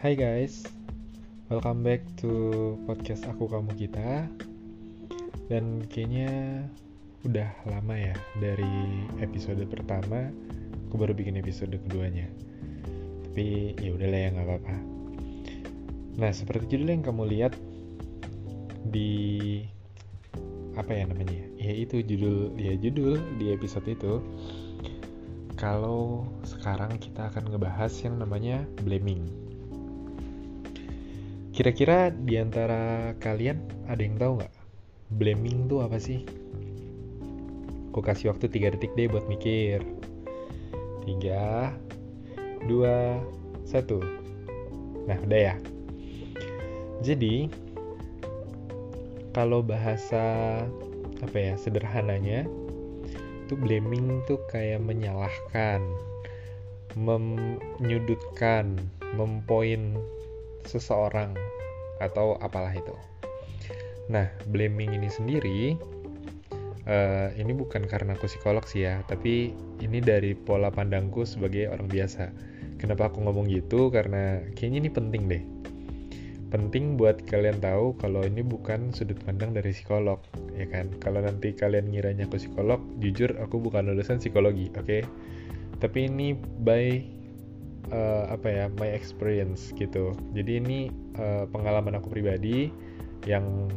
Hai guys, welcome back to podcast aku kamu kita. Dan kayaknya udah lama ya dari episode pertama, aku baru bikin episode keduanya. Tapi ya udahlah ya nggak apa-apa. Nah seperti judul yang kamu lihat di apa ya namanya? Ya itu judul ya judul di episode itu. Kalau sekarang kita akan ngebahas yang namanya blaming Kira-kira di antara kalian ada yang tahu nggak? Blaming tuh apa sih? Aku kasih waktu 3 detik deh buat mikir. 3, 2, 1. Nah, udah ya. Jadi, kalau bahasa apa ya sederhananya tuh blaming tuh kayak menyalahkan menyudutkan mempoin seseorang atau apalah itu. Nah, blaming ini sendiri uh, ini bukan karena aku psikolog sih ya, tapi ini dari pola pandangku sebagai orang biasa. Kenapa aku ngomong gitu? Karena kayaknya ini penting deh. Penting buat kalian tahu kalau ini bukan sudut pandang dari psikolog, ya kan? Kalau nanti kalian ngiranya aku psikolog, jujur aku bukan lulusan psikologi, oke? Okay? Tapi ini by uh, apa ya my experience gitu. Jadi ini uh, pengalaman aku pribadi yang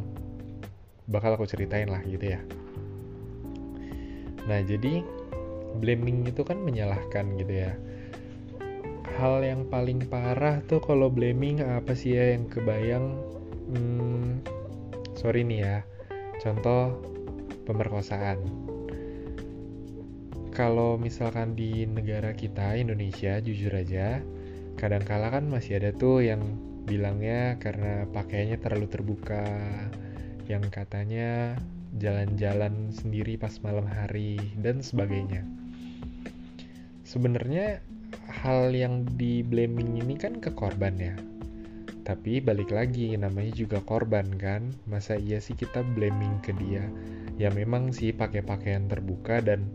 bakal aku ceritain lah gitu ya. Nah jadi blaming itu kan menyalahkan gitu ya. Hal yang paling parah tuh kalau blaming apa sih ya yang kebayang? Hmm, sorry nih ya. Contoh pemerkosaan kalau misalkan di negara kita Indonesia jujur aja kadang-kala kan masih ada tuh yang bilangnya karena pakaiannya terlalu terbuka yang katanya jalan-jalan sendiri pas malam hari dan sebagainya. Sebenarnya hal yang di blaming ini kan ke korban ya. Tapi balik lagi namanya juga korban kan. Masa iya sih kita blaming ke dia? Ya memang sih pakai pakaian terbuka dan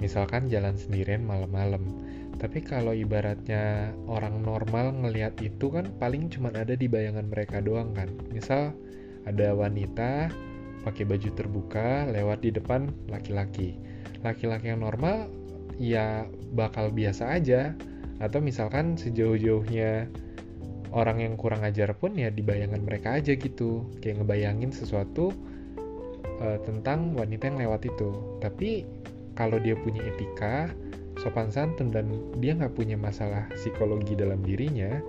misalkan jalan sendirian malam-malam. Tapi kalau ibaratnya orang normal ngelihat itu kan paling cuma ada di bayangan mereka doang kan. Misal ada wanita pakai baju terbuka lewat di depan laki-laki. Laki-laki yang normal ya bakal biasa aja. Atau misalkan sejauh-jauhnya orang yang kurang ajar pun ya di bayangan mereka aja gitu. Kayak ngebayangin sesuatu uh, tentang wanita yang lewat itu. Tapi kalau dia punya etika, sopan santun dan dia nggak punya masalah psikologi dalam dirinya,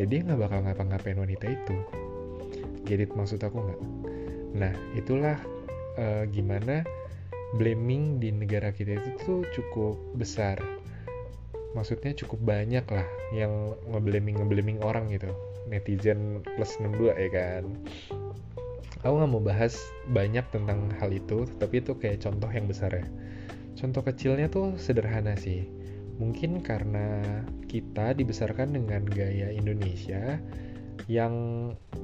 ya dia nggak bakal ngapa-ngapain wanita itu. Jadi maksud aku nggak? Nah itulah uh, gimana blaming di negara kita itu tuh cukup besar. Maksudnya cukup banyak lah yang ngeblaming ngeblaming orang gitu. Netizen plus 62 ya kan. Aku nggak mau bahas banyak tentang hal itu, tapi itu kayak contoh yang besar ya Contoh kecilnya tuh sederhana sih. Mungkin karena kita dibesarkan dengan gaya Indonesia yang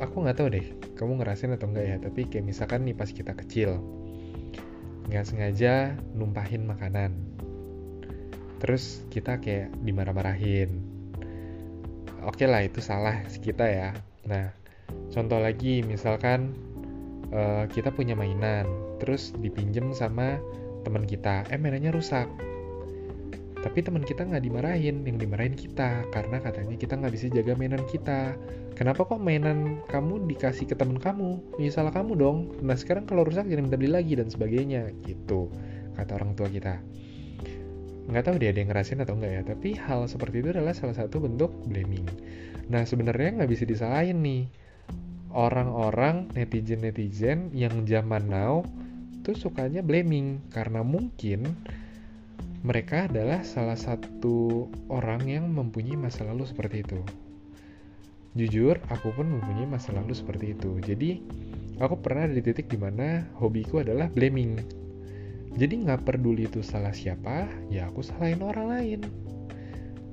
aku nggak tahu deh, kamu ngerasain atau enggak ya, tapi kayak misalkan nih pas kita kecil, nggak sengaja numpahin makanan. Terus kita kayak dimarah-marahin. Oke lah itu salah kita ya. Nah, contoh lagi misalkan uh, kita punya mainan, terus dipinjem sama teman kita. Eh mainannya rusak. Tapi teman kita nggak dimarahin yang dimarahin kita karena katanya kita nggak bisa jaga mainan kita. Kenapa kok mainan kamu dikasih ke teman kamu? Ya kamu dong. Nah sekarang kalau rusak jangan minta beli lagi dan sebagainya gitu kata orang tua kita. Nggak tahu dia ada yang ngerasain atau enggak ya tapi hal seperti itu adalah salah satu bentuk blaming. Nah sebenarnya nggak bisa disalahin nih orang-orang netizen-netizen yang zaman now tuh sukanya blaming karena mungkin mereka adalah salah satu orang yang mempunyai masa lalu seperti itu. Jujur, aku pun mempunyai masa lalu seperti itu. Jadi, aku pernah di titik di mana hobiku adalah blaming. Jadi nggak peduli itu salah siapa, ya aku salahin orang lain.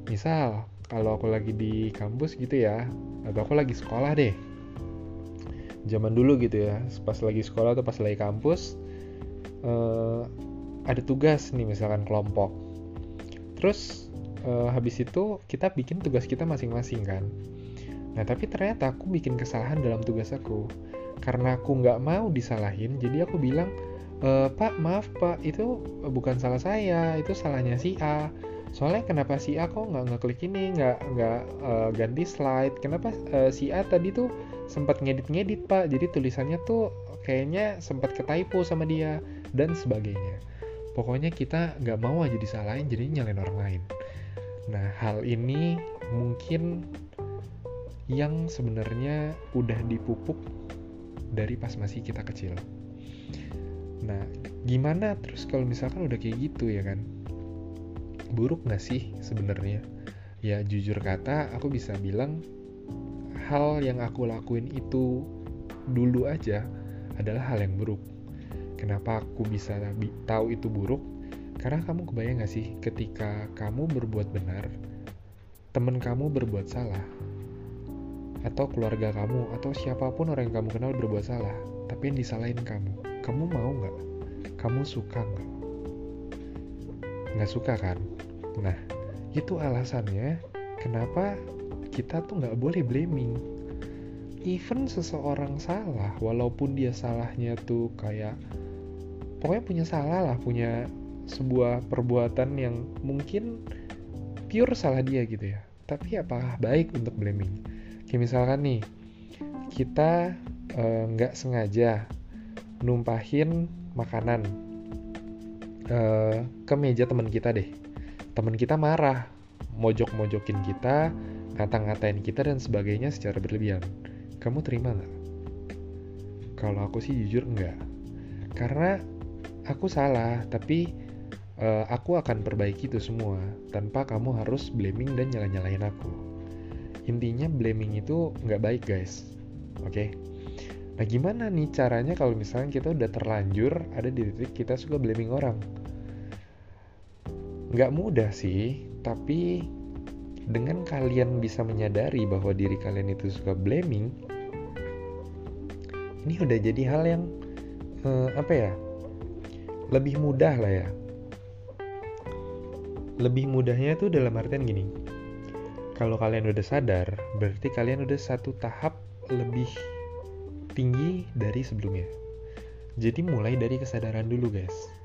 Misal, kalau aku lagi di kampus gitu ya, atau aku lagi sekolah deh. Zaman dulu gitu ya, pas lagi sekolah atau pas lagi kampus, uh, ada tugas nih misalkan kelompok terus uh, habis itu kita bikin tugas kita masing-masing kan Nah tapi ternyata aku bikin kesalahan dalam tugas aku. Karena aku nggak mau disalahin, jadi aku bilang, e, Pak maaf Pak, itu bukan salah saya, itu salahnya si A. Soalnya kenapa si A kok nggak ngeklik ini, nggak nggak uh, ganti slide? Kenapa uh, si A tadi tuh sempat ngedit-ngedit Pak? Jadi tulisannya tuh kayaknya sempat ketypo sama dia dan sebagainya. Pokoknya kita nggak mau aja disalahin, jadi nyalain orang lain. Nah hal ini mungkin yang sebenarnya udah dipupuk dari pas masih kita kecil. Nah, gimana terus kalau misalkan udah kayak gitu ya kan? Buruk nggak sih sebenarnya? Ya jujur kata, aku bisa bilang hal yang aku lakuin itu dulu aja adalah hal yang buruk. Kenapa aku bisa tahu itu buruk? Karena kamu kebayang gak sih ketika kamu berbuat benar, temen kamu berbuat salah, atau keluarga kamu atau siapa pun orang yang kamu kenal berbuat salah tapi yang disalahin kamu kamu mau nggak kamu suka nggak nggak suka kan nah itu alasannya kenapa kita tuh nggak boleh blaming. Even seseorang salah walaupun dia salahnya tuh kayak pokoknya punya salah lah punya sebuah perbuatan yang mungkin pure salah dia gitu ya. Tapi apakah baik untuk blaming? Kayak misalkan nih, kita eh, nggak sengaja numpahin makanan uh, ke meja teman kita deh. Teman kita marah, mojok-mojokin kita, ngata-ngatain kita dan sebagainya secara berlebihan. Kamu terima nggak? Kalau aku sih jujur enggak. Karena aku salah, tapi uh, aku akan perbaiki itu semua tanpa kamu harus blaming dan nyala-nyalain aku intinya blaming itu nggak baik guys oke okay? nah gimana nih caranya kalau misalnya kita udah terlanjur ada di titik kita suka blaming orang nggak mudah sih tapi dengan kalian bisa menyadari bahwa diri kalian itu suka blaming ini udah jadi hal yang uh, apa ya lebih mudah lah ya lebih mudahnya itu dalam artian gini kalau kalian udah sadar, berarti kalian udah satu tahap lebih tinggi dari sebelumnya. Jadi mulai dari kesadaran dulu guys.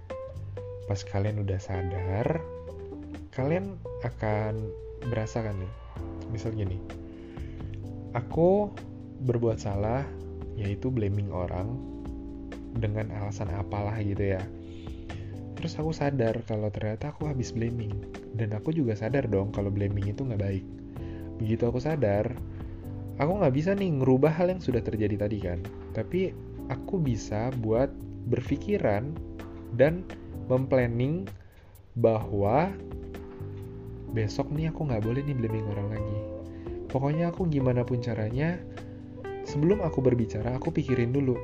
Pas kalian udah sadar, kalian akan berasa kan nih. Misal gini, aku berbuat salah, yaitu blaming orang dengan alasan apalah gitu ya. Terus aku sadar kalau ternyata aku habis blaming. Dan aku juga sadar dong kalau blaming itu nggak baik begitu aku sadar aku nggak bisa nih ngerubah hal yang sudah terjadi tadi kan tapi aku bisa buat berpikiran dan memplanning bahwa besok nih aku nggak boleh nih blaming orang lagi. Pokoknya aku gimana pun caranya sebelum aku berbicara aku pikirin dulu.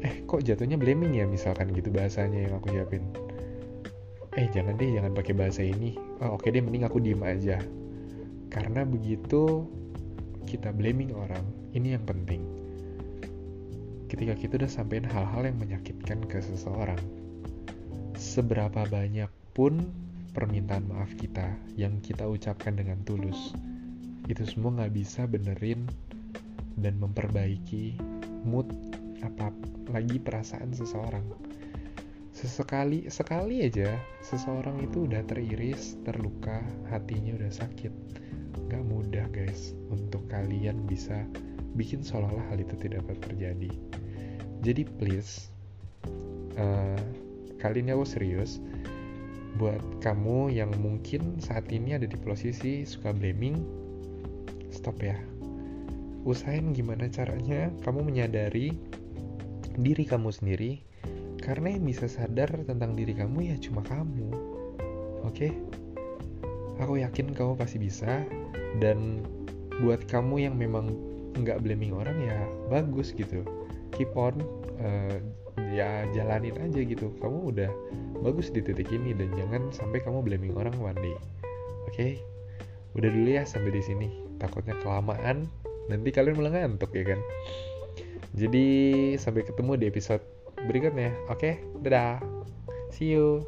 Eh kok jatuhnya blaming ya misalkan gitu bahasanya yang aku siapin? Eh jangan deh jangan pakai bahasa ini. Oh, oke deh mending aku diem aja. Karena begitu kita blaming orang, ini yang penting. Ketika kita udah sampein hal-hal yang menyakitkan ke seseorang, seberapa banyak pun permintaan maaf kita yang kita ucapkan dengan tulus, itu semua nggak bisa benerin dan memperbaiki mood apa lagi perasaan seseorang. Sesekali sekali aja seseorang itu udah teriris, terluka, hatinya udah sakit gak mudah guys untuk kalian bisa bikin seolah-olah hal itu tidak dapat terjadi jadi please uh, kali ini aku serius buat kamu yang mungkin saat ini ada di posisi suka blaming stop ya usahain gimana caranya kamu menyadari diri kamu sendiri karena yang bisa sadar tentang diri kamu ya cuma kamu oke okay? aku yakin kamu pasti bisa dan buat kamu yang memang nggak blaming orang ya bagus gitu keep on uh, ya jalanin aja gitu. Kamu udah bagus di titik ini dan jangan sampai kamu blaming orang one day oke? Okay? udah dulu ya sampai di sini. Takutnya kelamaan nanti kalian mulai ngantuk ya kan? Jadi sampai ketemu di episode berikutnya. Oke? Okay? dadah. See you